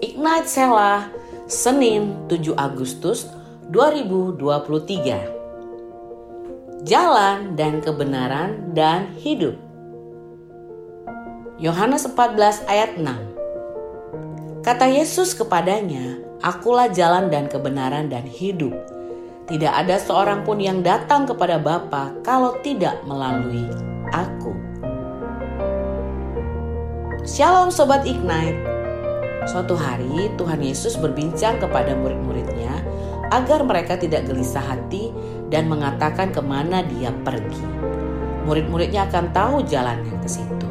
Ignite Sela, Senin 7 Agustus 2023. Jalan dan kebenaran dan hidup. Yohanes 14 ayat 6. Kata Yesus kepadanya, Akulah jalan dan kebenaran dan hidup. Tidak ada seorang pun yang datang kepada Bapa kalau tidak melalui aku. Shalom Sobat Ignite. Suatu hari Tuhan Yesus berbincang kepada murid-muridnya agar mereka tidak gelisah hati dan mengatakan ke mana dia pergi. Murid-muridnya akan tahu jalannya ke situ.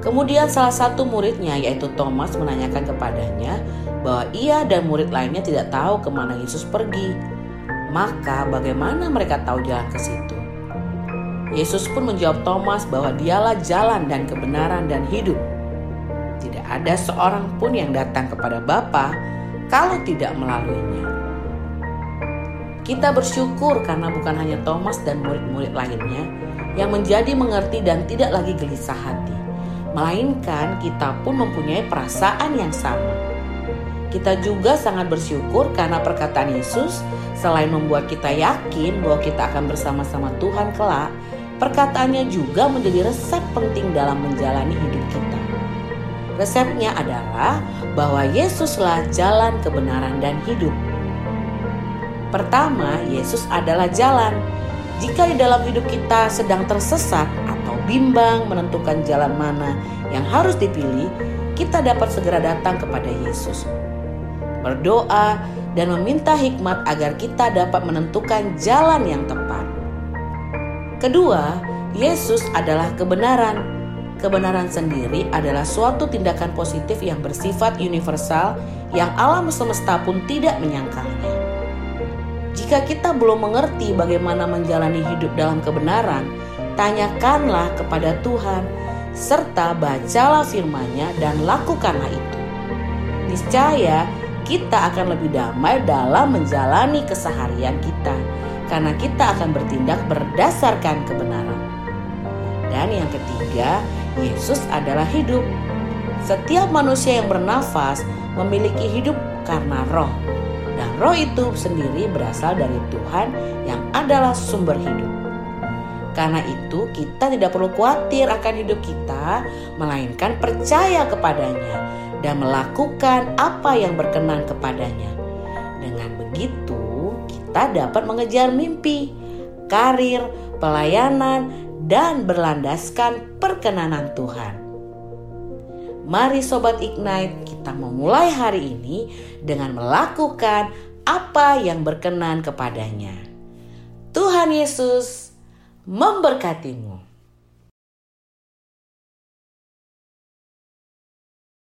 Kemudian salah satu muridnya yaitu Thomas menanyakan kepadanya bahwa ia dan murid lainnya tidak tahu ke mana Yesus pergi. Maka bagaimana mereka tahu jalan ke situ? Yesus pun menjawab Thomas bahwa dialah jalan dan kebenaran dan hidup. Tidak ada seorang pun yang datang kepada Bapa kalau tidak melaluinya. Kita bersyukur karena bukan hanya Thomas dan murid-murid lainnya yang menjadi mengerti dan tidak lagi gelisah hati, melainkan kita pun mempunyai perasaan yang sama. Kita juga sangat bersyukur karena perkataan Yesus selain membuat kita yakin bahwa kita akan bersama-sama Tuhan kelak, perkataannya juga menjadi resep penting dalam menjalani hidup kita. Resepnya adalah bahwa Yesuslah jalan kebenaran dan hidup. Pertama, Yesus adalah jalan. Jika di dalam hidup kita sedang tersesat atau bimbang menentukan jalan mana yang harus dipilih, kita dapat segera datang kepada Yesus. Berdoa dan meminta hikmat agar kita dapat menentukan jalan yang tepat. Kedua, Yesus adalah kebenaran kebenaran sendiri adalah suatu tindakan positif yang bersifat universal yang alam semesta pun tidak menyangkalnya. Jika kita belum mengerti bagaimana menjalani hidup dalam kebenaran, tanyakanlah kepada Tuhan serta bacalah firman-Nya dan lakukanlah itu. Niscaya kita akan lebih damai dalam menjalani keseharian kita karena kita akan bertindak berdasarkan kebenaran. Dan yang ketiga, Yesus adalah hidup. Setiap manusia yang bernafas memiliki hidup karena roh. Dan roh itu sendiri berasal dari Tuhan yang adalah sumber hidup. Karena itu kita tidak perlu khawatir akan hidup kita, melainkan percaya kepadanya dan melakukan apa yang berkenan kepadanya. Dengan begitu, kita dapat mengejar mimpi, karir, pelayanan, dan berlandaskan perkenanan Tuhan. Mari Sobat Ignite, kita memulai hari ini dengan melakukan apa yang berkenan kepadanya. Tuhan Yesus memberkatimu.